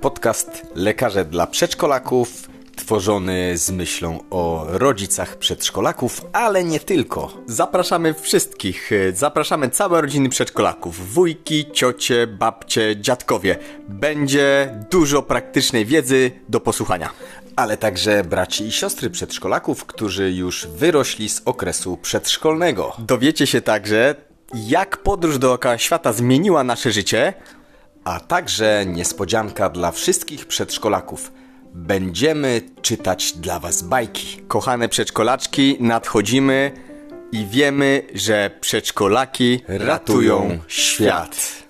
Podcast Lekarze dla Przedszkolaków, tworzony z myślą o rodzicach przedszkolaków, ale nie tylko. Zapraszamy wszystkich, zapraszamy całe rodziny przedszkolaków, wujki, ciocie, babcie, dziadkowie. Będzie dużo praktycznej wiedzy do posłuchania. Ale także braci i siostry przedszkolaków, którzy już wyrośli z okresu przedszkolnego. Dowiecie się także, jak podróż dookoła świata zmieniła nasze życie, a także niespodzianka dla wszystkich przedszkolaków. Będziemy czytać dla Was bajki. Kochane przedszkolaczki, nadchodzimy i wiemy, że przedszkolaki ratują świat.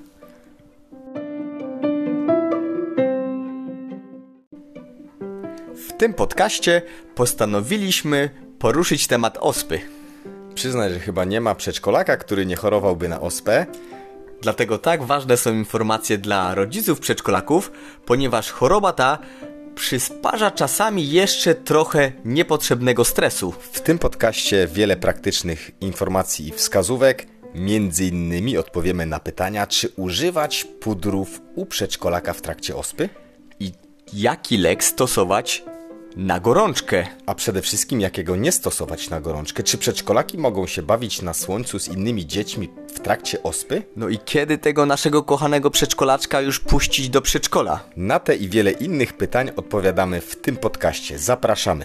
Tym podcaście postanowiliśmy poruszyć temat ospy. Przyznaj, że chyba nie ma przedszkolaka, który nie chorowałby na ospę. Dlatego tak ważne są informacje dla rodziców przedszkolaków, ponieważ choroba ta przysparza czasami jeszcze trochę niepotrzebnego stresu. W tym podcaście wiele praktycznych informacji i wskazówek. Między innymi odpowiemy na pytania, czy używać pudrów u przedszkolaka w trakcie ospy i jaki lek stosować na gorączkę. A przede wszystkim jakiego nie stosować na gorączkę? Czy przedszkolaki mogą się bawić na słońcu z innymi dziećmi w trakcie ospy? No i kiedy tego naszego kochanego przedszkolaczka już puścić do przedszkola? Na te i wiele innych pytań odpowiadamy w tym podcaście. Zapraszamy.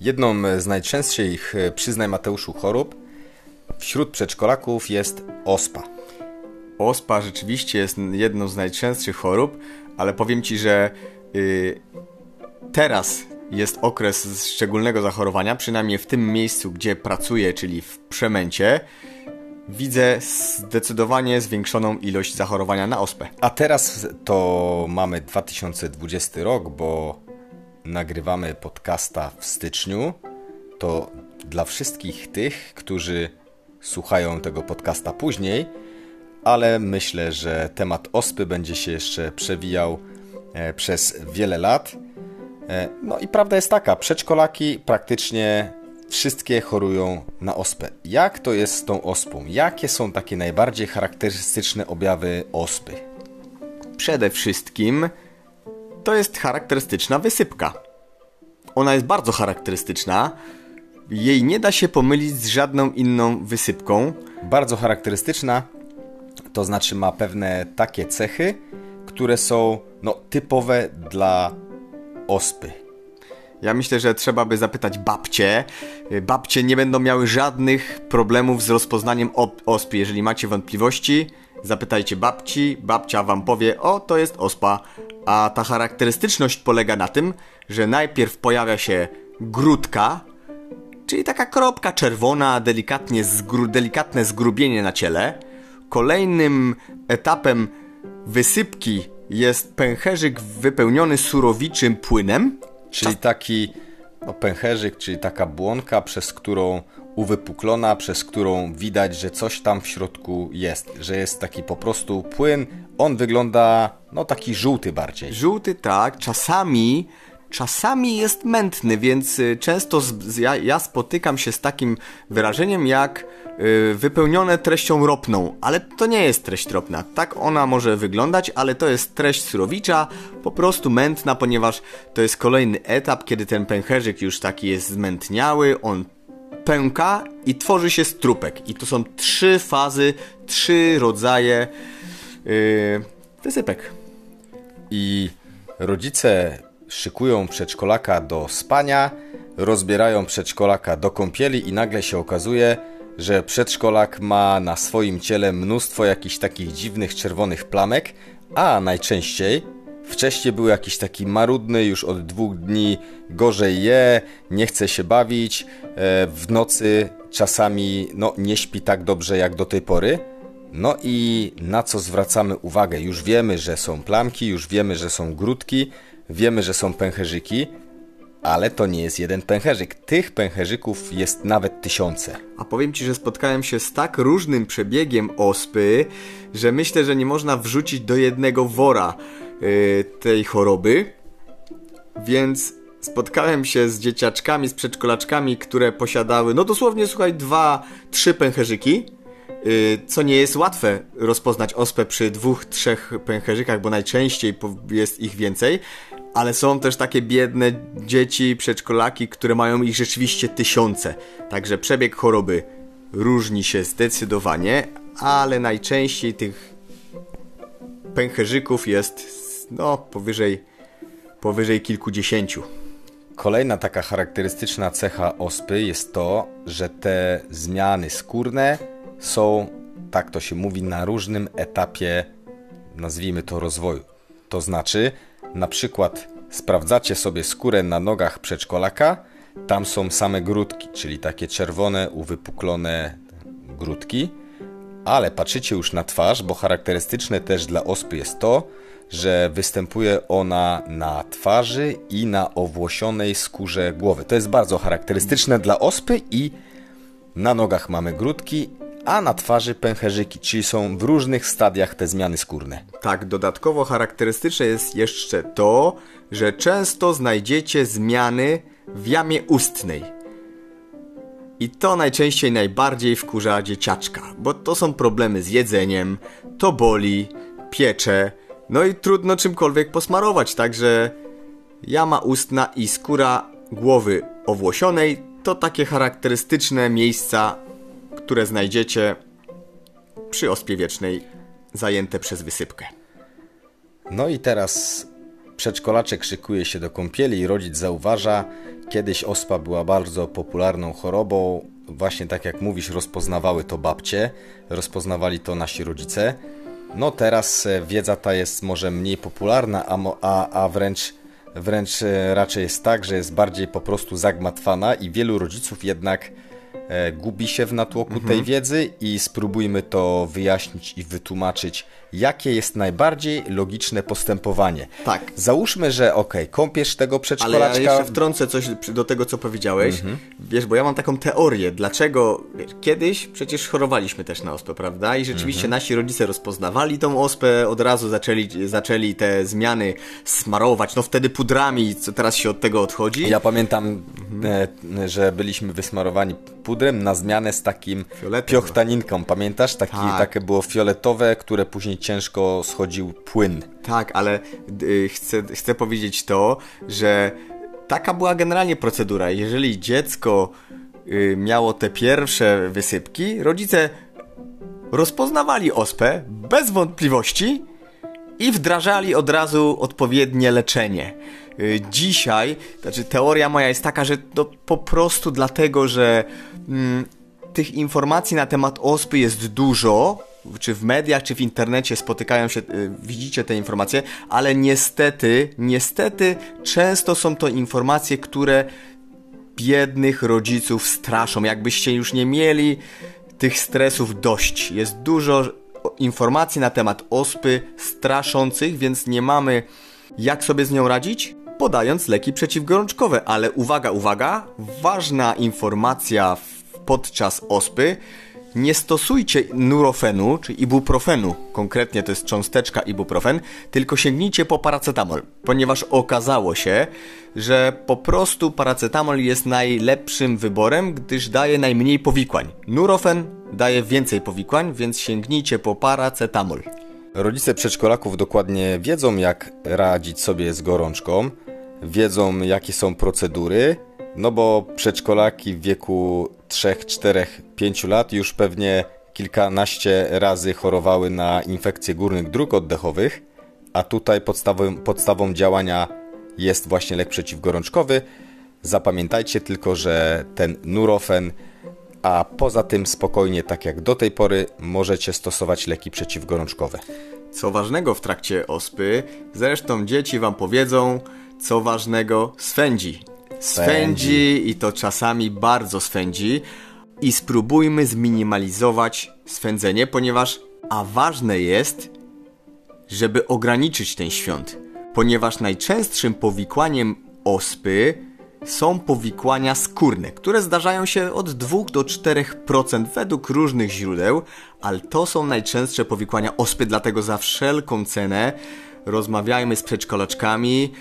Jedną z najczęstszych, przyznaj Mateuszu, chorób wśród przedszkolaków jest ospa. Ospa rzeczywiście jest jedną z najczęstszych chorób, ale powiem Ci, że yy, teraz jest okres szczególnego zachorowania, przynajmniej w tym miejscu, gdzie pracuję, czyli w Przemęcie, widzę zdecydowanie zwiększoną ilość zachorowania na ospę. A teraz to mamy 2020 rok, bo nagrywamy podcasta w styczniu. To dla wszystkich tych, którzy słuchają tego podcasta później, ale myślę, że temat ospy będzie się jeszcze przewijał e, przez wiele lat. E, no i prawda jest taka, przedszkolaki praktycznie wszystkie chorują na ospę. Jak to jest z tą ospą? Jakie są takie najbardziej charakterystyczne objawy ospy? Przede wszystkim to jest charakterystyczna wysypka. Ona jest bardzo charakterystyczna. Jej nie da się pomylić z żadną inną wysypką. Bardzo charakterystyczna, to znaczy ma pewne takie cechy, które są no, typowe dla ospy. Ja myślę, że trzeba by zapytać babcie. Babcie nie będą miały żadnych problemów z rozpoznaniem ospy. Jeżeli macie wątpliwości, zapytajcie babci. Babcia wam powie, o to jest ospa. A ta charakterystyczność polega na tym, że najpierw pojawia się grudka, czyli taka kropka czerwona, delikatnie zgru delikatne zgrubienie na ciele Kolejnym etapem wysypki jest pęcherzyk wypełniony surowiczym płynem. Czyli taki no, pęcherzyk, czyli taka błonka, przez którą uwypuklona, przez którą widać, że coś tam w środku jest, że jest taki po prostu płyn. On wygląda no taki żółty bardziej. Żółty tak, czasami czasami jest mętny, więc y, często z, ja, ja, spotykam się z takim wyrażeniem jak y, wypełnione treścią ropną, ale to nie jest treść ropna. Tak ona może wyglądać, ale to jest treść surowicza, po prostu mętna, ponieważ to jest kolejny etap, kiedy ten pęcherzyk już taki jest zmętniały, on pęka i tworzy się strupek. I to są trzy fazy, trzy rodzaje yy, wysypek. I rodzice szykują przedszkolaka do spania, rozbierają przedszkolaka do kąpieli i nagle się okazuje, że przedszkolak ma na swoim ciele mnóstwo jakichś takich dziwnych czerwonych plamek, a najczęściej wcześniej był jakiś taki marudny, już od dwóch dni gorzej je, nie chce się bawić, e, w nocy czasami no, nie śpi tak dobrze jak do tej pory. No i na co zwracamy uwagę? Już wiemy, że są plamki, już wiemy, że są grudki, Wiemy, że są pęcherzyki, ale to nie jest jeden pęcherzyk. Tych pęcherzyków jest nawet tysiące. A powiem Ci, że spotkałem się z tak różnym przebiegiem ospy, że myślę, że nie można wrzucić do jednego wora yy, tej choroby. Więc spotkałem się z dzieciaczkami, z przedszkolaczkami, które posiadały, no dosłownie, słuchaj, dwa, trzy pęcherzyki, yy, co nie jest łatwe rozpoznać ospę przy dwóch, trzech pęcherzykach, bo najczęściej jest ich więcej, ale są też takie biedne dzieci, przedszkolaki, które mają ich rzeczywiście tysiące. Także przebieg choroby różni się zdecydowanie, ale najczęściej tych pęcherzyków jest no powyżej, powyżej kilkudziesięciu. Kolejna taka charakterystyczna cecha ospy jest to, że te zmiany skórne są, tak to się mówi, na różnym etapie, nazwijmy to rozwoju. To znaczy, na przykład sprawdzacie sobie skórę na nogach przedszkolaka, tam są same grudki, czyli takie czerwone, uwypuklone grudki, ale patrzycie już na twarz, bo charakterystyczne też dla ospy jest to, że występuje ona na twarzy i na owłosionej skórze głowy. To jest bardzo charakterystyczne dla ospy i na nogach mamy grudki, a na twarzy pęcherzyki, czyli są w różnych stadiach te zmiany skórne. Tak, dodatkowo charakterystyczne jest jeszcze to, że często znajdziecie zmiany w jamie ustnej. I to najczęściej najbardziej wkurza dzieciaczka, bo to są problemy z jedzeniem, to boli, piecze, no i trudno czymkolwiek posmarować, także jama ustna i skóra głowy owłosionej to takie charakterystyczne miejsca, które znajdziecie przy ospie wiecznej zajęte przez wysypkę. No i teraz przedszkolaczek szykuje się do kąpieli i rodzic zauważa, kiedyś ospa była bardzo popularną chorobą, właśnie tak jak mówisz, rozpoznawały to babcie, rozpoznawali to nasi rodzice. No teraz e, wiedza ta jest może mniej popularna, a, a, a wręcz, wręcz e, raczej jest tak, że jest bardziej po prostu zagmatwana i wielu rodziców jednak gubi się w natłoku mhm. tej wiedzy i spróbujmy to wyjaśnić i wytłumaczyć jakie jest najbardziej logiczne postępowanie. Tak. Załóżmy, że ok, kąpiesz tego przedszkolaczka... Ale ja jeszcze wtrącę coś do tego, co powiedziałeś. Mhm. Wiesz, bo ja mam taką teorię, dlaczego wiesz, kiedyś przecież chorowaliśmy też na ospę, prawda? I rzeczywiście mhm. nasi rodzice rozpoznawali tą ospę, od razu zaczęli, zaczęli te zmiany smarować, no wtedy pudrami, co teraz się od tego odchodzi. Ja pamiętam, mhm. e, że byliśmy wysmarowani pudrem na zmianę z takim piochtaninką, pamiętasz? Taki, tak. Takie było fioletowe, które później ciężko schodził płyn. Tak, ale y, chcę, chcę powiedzieć to, że taka była generalnie procedura. Jeżeli dziecko y, miało te pierwsze wysypki, rodzice rozpoznawali ospę bez wątpliwości i wdrażali od razu odpowiednie leczenie. Y, dzisiaj, znaczy teoria moja jest taka, że to po prostu dlatego, że mm, tych informacji na temat ospy jest dużo, czy w mediach, czy w internecie spotykają się, y, widzicie te informacje, ale niestety, niestety często są to informacje, które biednych rodziców straszą. Jakbyście już nie mieli tych stresów dość. Jest dużo informacji na temat ospy straszących, więc nie mamy jak sobie z nią radzić, podając leki przeciwgorączkowe. Ale uwaga, uwaga, ważna informacja podczas ospy nie stosujcie nurofenu, czy ibuprofenu, konkretnie to jest cząsteczka ibuprofen, tylko sięgnijcie po paracetamol, ponieważ okazało się, że po prostu paracetamol jest najlepszym wyborem, gdyż daje najmniej powikłań. Nurofen daje więcej powikłań, więc sięgnijcie po paracetamol. Rodzice przedszkolaków dokładnie wiedzą, jak radzić sobie z gorączką, wiedzą, jakie są procedury, no bo przedszkolaki w wieku 3, 4, 5 lat już pewnie kilkanaście razy chorowały na infekcje górnych dróg oddechowych, a tutaj podstawą, podstawą działania jest właśnie lek przeciwgorączkowy. Zapamiętajcie tylko, że ten Nurofen, a poza tym spokojnie, tak jak do tej pory, możecie stosować leki przeciwgorączkowe. Co ważnego w trakcie ospy, zresztą dzieci Wam powiedzą, co ważnego swędzi swędzi i to czasami bardzo swędzi i spróbujmy zminimalizować swędzenie, ponieważ a ważne jest, żeby ograniczyć ten świąt, ponieważ najczęstszym powikłaniem ospy są powikłania skórne, które zdarzają się od 2 do 4% według różnych źródeł, ale to są najczęstsze powikłania ospy, dlatego za wszelką cenę rozmawiajmy z przedszkolaczkami.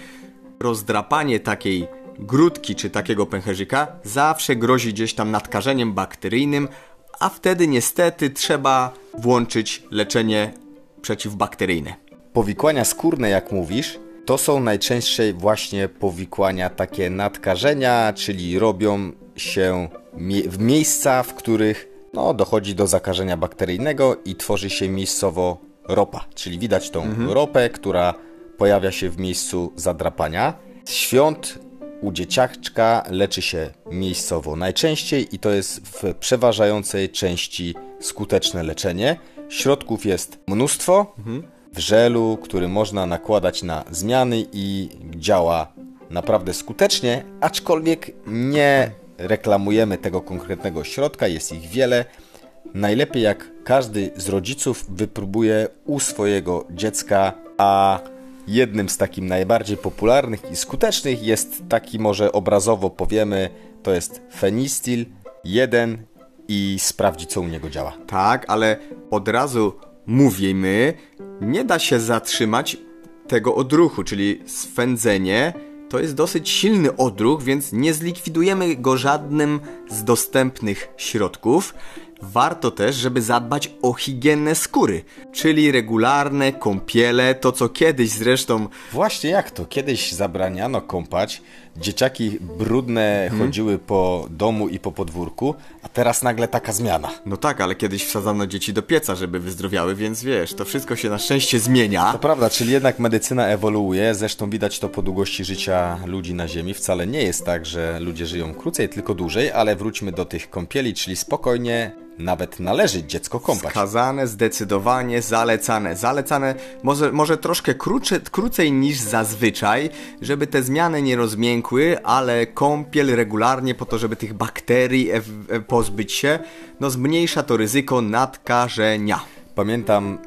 Rozdrapanie takiej grudki czy takiego pęcherzyka zawsze grozi gdzieś tam nadkażeniem bakteryjnym, a wtedy niestety trzeba włączyć leczenie przeciwbakteryjne. Powikłania skórne, jak mówisz, to są najczęściej właśnie powikłania takie nadkażenia, czyli robią się mie w miejsca, w których no, dochodzi do zakażenia bakteryjnego i tworzy się miejscowo ropa, czyli widać tą mhm. ropę, która pojawia się w miejscu zadrapania. Świąt u dzieciaczka leczy się miejscowo najczęściej i to jest w przeważającej części skuteczne leczenie. Środków jest mnóstwo mhm. w żelu, który można nakładać na zmiany i działa naprawdę skutecznie, aczkolwiek nie reklamujemy tego konkretnego środka, jest ich wiele. Najlepiej jak każdy z rodziców wypróbuje u swojego dziecka, a jednym z takich najbardziej popularnych i skutecznych jest taki może obrazowo powiemy, to jest Fenistil 1 i sprawdzi co u niego działa. Tak, ale od razu mówimy, nie da się zatrzymać tego odruchu, czyli swędzenie to jest dosyć silny odruch, więc nie zlikwidujemy go żadnym z dostępnych środków. Warto też, żeby zadbać o higienę skóry, czyli regularne kąpiele, to co kiedyś zresztą... Właśnie jak to? Kiedyś zabraniano kąpać, dzieciaki brudne hmm. chodziły po domu i po podwórku, a teraz nagle taka zmiana. No tak, ale kiedyś wsadzano dzieci do pieca, żeby wyzdrowiały, więc wiesz, to wszystko się na szczęście zmienia. To prawda, czyli jednak medycyna ewoluuje, zresztą widać to po długości życia ludzi na Ziemi. Wcale nie jest tak, że ludzie żyją krócej, tylko dłużej, ale wróćmy do tych kąpieli, czyli spokojnie nawet należy dziecko kąpać. Skazane, zdecydowanie zalecane. Zalecane może, może troszkę krótsze, krócej niż zazwyczaj, żeby te zmiany nie rozmiękły, ale kąpiel regularnie po to, żeby tych bakterii e e pozbyć się, no zmniejsza to ryzyko nadkażenia. Pamiętam,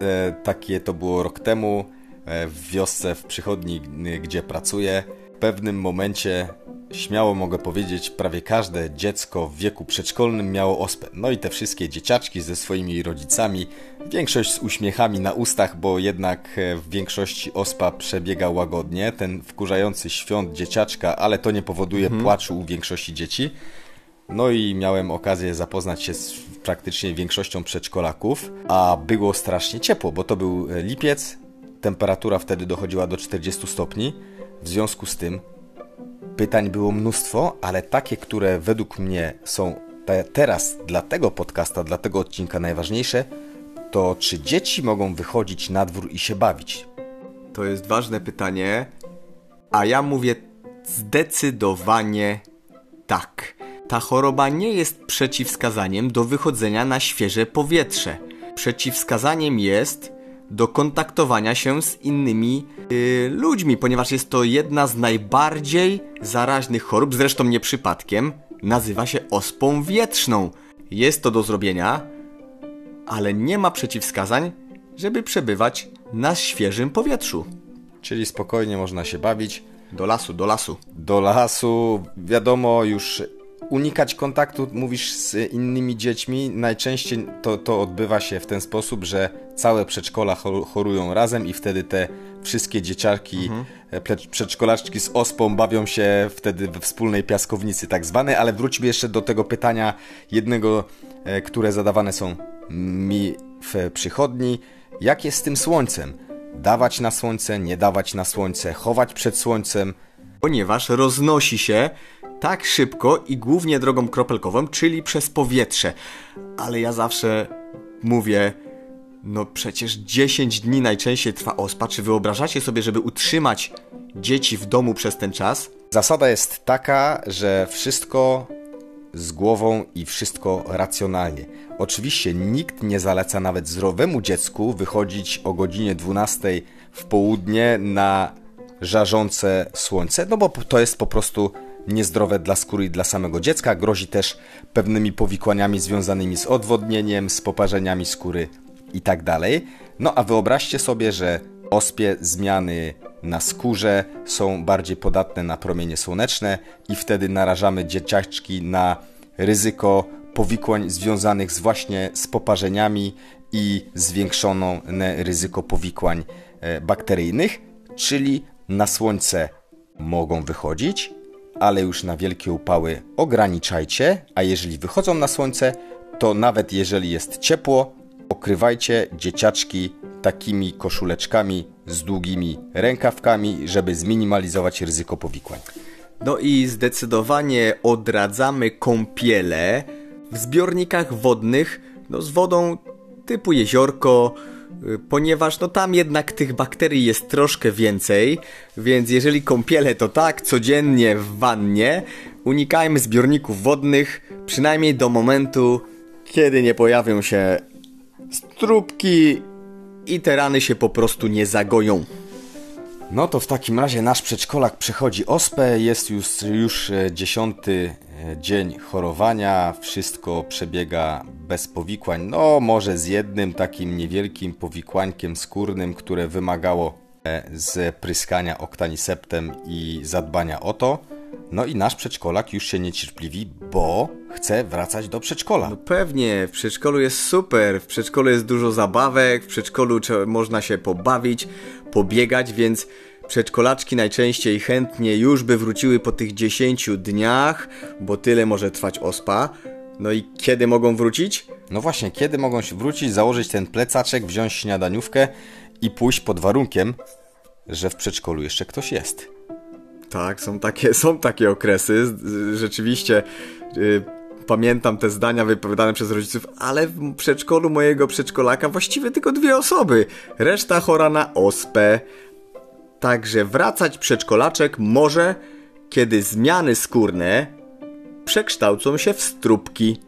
e, takie to było rok temu e, w wiosce w przychodni, gdzie pracuję. W pewnym momencie śmiało mogę powiedzieć, prawie każde dziecko w wieku przedszkolnym miało ospę. No i te wszystkie dzieciaczki ze swoimi rodzicami, większość z uśmiechami na ustach, bo jednak e, w większości ospa przebiega łagodnie. Ten wkurzający świąt dzieciaczka, ale to nie powoduje mhm. płaczu u większości dzieci. No i miałem okazję zapoznać się z praktycznie większością przedszkolaków, a było strasznie ciepło, bo to był e, lipiec, temperatura wtedy dochodziła do 40 stopni. W związku z tym Pytań było mnóstwo, ale takie, które według mnie są te, teraz dla tego podcasta, dla tego odcinka najważniejsze, to czy dzieci mogą wychodzić na dwór i się bawić? To jest ważne pytanie, a ja mówię zdecydowanie tak. Ta choroba nie jest przeciwwskazaniem do wychodzenia na świeże powietrze. Przeciwwskazaniem jest do kontaktowania się z innymi yy, ludźmi, ponieważ jest to jedna z najbardziej zaraźnych chorób, zresztą nie przypadkiem, nazywa się ospą wietrzną. Jest to do zrobienia, ale nie ma przeciwwskazań, żeby przebywać na świeżym powietrzu. Czyli spokojnie można się bawić. Do lasu, do lasu. Do lasu, wiadomo, już unikać kontaktu, mówisz, z innymi dziećmi. Najczęściej to, to odbywa się w ten sposób, że całe przedszkola chorują razem i wtedy te wszystkie dzieciarki, mhm. E, przedszkolaczki z ospą bawią się wtedy we wspólnej piaskownicy tak zwanej, ale wróćmy jeszcze do tego pytania jednego, e, które zadawane są mi w przychodni. Jak jest z tym słońcem? Dawać na słońce, nie dawać na słońce, chować przed słońcem? Ponieważ roznosi się tak szybko i głównie drogą kropelkową, czyli przez powietrze. Ale ja zawsze mówię, no przecież 10 dni najczęściej trwa ospa. Czy wyobrażacie sobie, żeby utrzymać dzieci w domu przez ten czas? Zasada jest taka, że wszystko z głową i wszystko racjonalnie. Oczywiście nikt nie zaleca nawet zdrowemu dziecku wychodzić o godzinie 12 w południe na żarzące słońce, no bo to jest po prostu niezdrowe dla skóry i dla samego dziecka. Grozi też pewnymi powikłaniami związanymi z odwodnieniem, z poparzeniami skóry itd. Tak no a wyobraźcie sobie, że ospie zmiany na skórze są bardziej podatne na promienie słoneczne i wtedy narażamy dzieciaczki na ryzyko powikłań związanych z właśnie z poparzeniami i zwiększone ryzyko powikłań e, bakteryjnych, czyli na słońce mogą wychodzić, ale już na wielkie upały ograniczajcie, a jeżeli wychodzą na słońce, to nawet jeżeli jest ciepło, okrywajcie dzieciaczki takimi koszuleczkami z długimi rękawkami, żeby zminimalizować ryzyko powikłań. No i zdecydowanie odradzamy kąpiele w zbiornikach wodnych, no z wodą typu jeziorko, ponieważ no tam jednak tych bakterii jest troszkę więcej, więc jeżeli kąpiele to tak, codziennie w wannie, unikajmy zbiorników wodnych, przynajmniej do momentu, kiedy nie pojawią się strubki i te rany się po prostu nie zagoją. No to w takim razie nasz przedszkolak przechodzi ospę, jest już, już e, dziesiąty dzień chorowania, wszystko przebiega bez powikłań, no może z jednym takim niewielkim powikłańkiem skórnym, które wymagało e, z pryskania oktaniseptem i zadbania o to. No i nasz przedszkolak już się niecierpliwi, bo chce wracać do przedszkola. No pewnie, w przedszkolu jest super, w przedszkolu jest dużo zabawek, w przedszkolu można się pobawić, pobiegać, więc przedszkolaczki najczęściej chętnie już by wróciły po tych 10 dniach, bo tyle może trwać ospa. No i kiedy mogą wrócić? No właśnie, kiedy mogą się wrócić, założyć ten plecaczek, wziąć śniadaniówkę i pójść pod warunkiem, że w przedszkolu jeszcze ktoś jest. Tak, są takie, są takie okresy. Rzeczywiście yy, pamiętam te zdania wypowiadane przez rodziców, ale w przedszkolu mojego przedszkolaka właściwie tylko dwie osoby. Reszta chora na ospę. Także wracać przedszkolaczek może, kiedy zmiany skórne przekształcą się w strupki.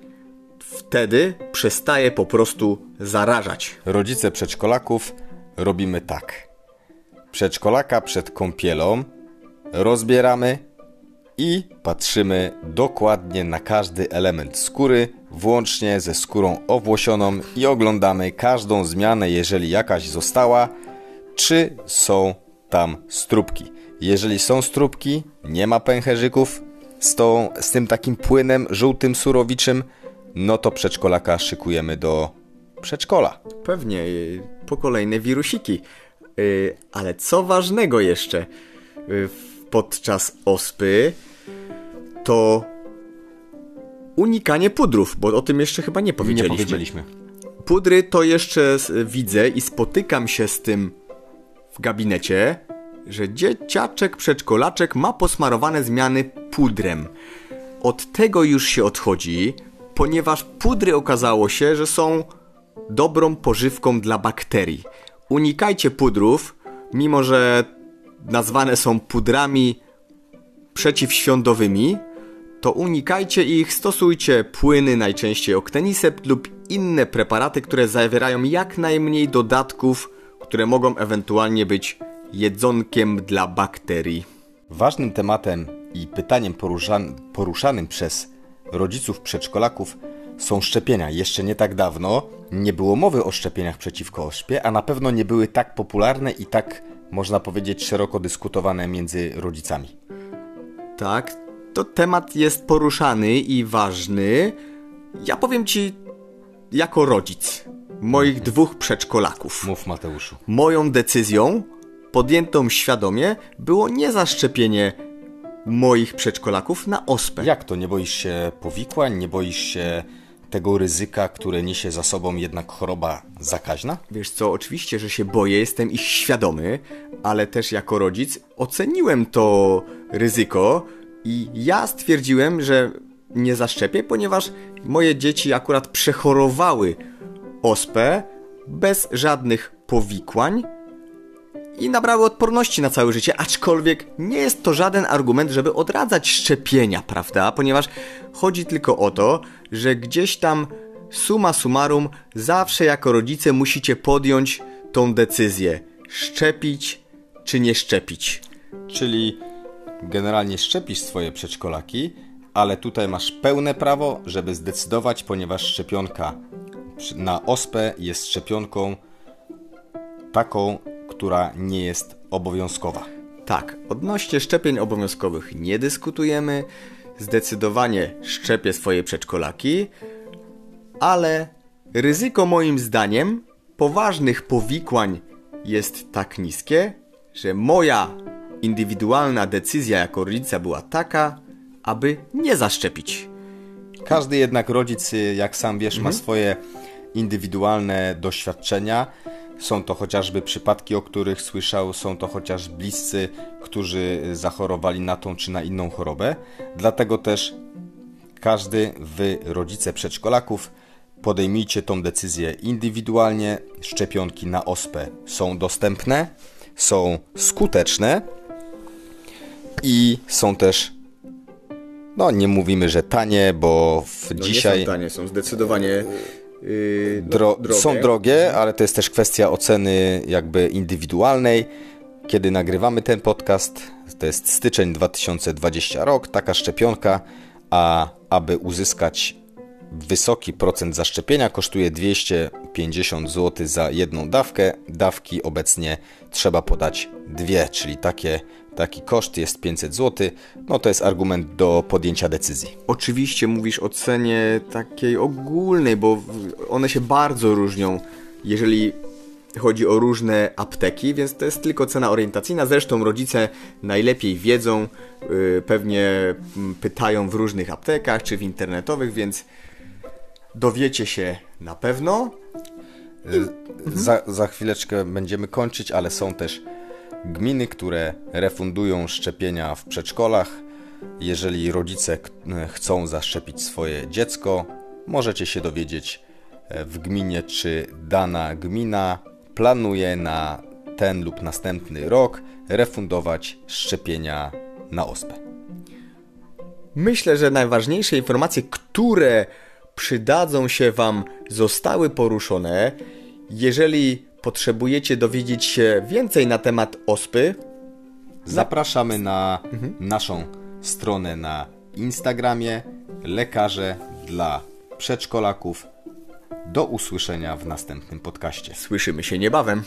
Wtedy przestaje po prostu zarażać. Rodzice przedszkolaków robimy tak. Przedszkolaka przed kąpielą rozbieramy i patrzymy dokładnie na każdy element skóry, włącznie ze skórą owłosioną i oglądamy każdą zmianę, jeżeli jakaś została, czy są tam strubki. Jeżeli są strubki, nie ma pęcherzyków z, tą, z tym takim płynem żółtym surowiczym, no to przedszkolaka szykujemy do przedszkola. Pewnie, po kolejne wirusiki. Yy, ale co ważnego jeszcze, yy, podczas ospy, to unikanie pudrów, bo o tym jeszcze chyba nie powiedzieliśmy. Nie powiedzieliśmy. Pudry to jeszcze widzę i spotykam się z tym w gabinecie, że dzieciaczek, przedszkolaczek ma posmarowane zmiany pudrem. Od tego już się odchodzi, ponieważ pudry okazało się, że są dobrą pożywką dla bakterii. Unikajcie pudrów, mimo że nazwane są pudrami przeciwświądowymi, to unikajcie ich, stosujcie płyny, najczęściej Octenisept lub inne preparaty, które zawierają jak najmniej dodatków, które mogą ewentualnie być jedzonkiem dla bakterii. Ważnym tematem i pytaniem poruszan poruszanym przez rodziców przedszkolaków są szczepienia. Jeszcze nie tak dawno nie było mowy o szczepieniach przeciwko oszpie, a na pewno nie były tak popularne i tak można powiedzieć, szeroko dyskutowane między rodzicami. Tak, to temat jest poruszany i ważny. Ja powiem ci, jako rodzic moich dwóch przedszkolaków. Mów, Mateuszu. Moją decyzją, podjętą świadomie, było nie zaszczepienie moich przedszkolaków na ospę. Jak to? Nie boisz się powikłań? Nie boisz się tego ryzyka, które niesie za sobą jednak choroba zakaźna? Wiesz co, oczywiście, że się boję, jestem ich świadomy, ale też jako rodzic oceniłem to ryzyko i ja stwierdziłem, że nie zaszczepię, ponieważ moje dzieci akurat przechorowały ospę bez żadnych powikłań i nabrały odporności na całe życie, aczkolwiek nie jest to żaden argument, żeby odradzać szczepienia, prawda? Ponieważ chodzi tylko o to, że gdzieś tam suma summarum zawsze jako rodzice musicie podjąć tą decyzję szczepić czy nie szczepić. Czyli generalnie szczepisz swoje przedszkolaki, ale tutaj masz pełne prawo, żeby zdecydować, ponieważ szczepionka na ospę jest szczepionką taką, która nie jest obowiązkowa. Tak, odnośnie szczepień obowiązkowych nie dyskutujemy. Zdecydowanie szczepię swoje przedszkolaki, ale ryzyko moim zdaniem poważnych powikłań jest tak niskie, że moja indywidualna decyzja jako rodzica była taka, aby nie zaszczepić. Każdy jednak rodzic, jak sam wiesz, ma swoje indywidualne doświadczenia. Są to chociażby przypadki, o których słyszał, są to chociaż bliscy, którzy zachorowali na tą czy na inną chorobę. Dlatego też każdy, wy, rodzice przedszkolaków, podejmijcie tą decyzję indywidualnie. Szczepionki na ospę są dostępne, są skuteczne i są też, no nie mówimy, że tanie, bo w No dzisiaj nie są tanie, są zdecydowanie dro- drogie. są drogie, ale to jest też kwestia oceny jakby indywidualnej. Kiedy nagrywamy ten podcast, to jest styczeń 2020 rok, taka szczepionka, a aby uzyskać wysoki procent zaszczepienia kosztuje 250 zł za jedną dawkę. Dawki obecnie trzeba podać dwie, czyli takie, taki koszt jest 500 zł. No to jest argument do podjęcia decyzji. Oczywiście mówisz o cenie takiej ogólnej, bo one się bardzo różnią, jeżeli chodzi o różne apteki, więc to jest tylko cena orientacyjna. Zresztą rodzice najlepiej wiedzą, yy, pewnie mm, pytają w różnych aptekach czy w internetowych, więc dowiecie się na pewno. Za, za chwileczkę będziemy kończyć, ale są też gminy, które refundują szczepienia w przedszkolach. Jeżeli rodzice chcą zaszczepić swoje dziecko, możecie się dowiedzieć e, w gminie, czy dana gmina planuje na ten lub następny rok refundować szczepienia na ospę. Myślę, że najważniejsze informacje, które przydadzą się Wam, zostały poruszone. Jeżeli potrzebujecie dowiedzieć się więcej na temat ospy, Zapraszamy na naszą stronę na Instagramie Lekarze dla przedszkolaków. Do usłyszenia w następnym podcaście. słyszymy się niebawem.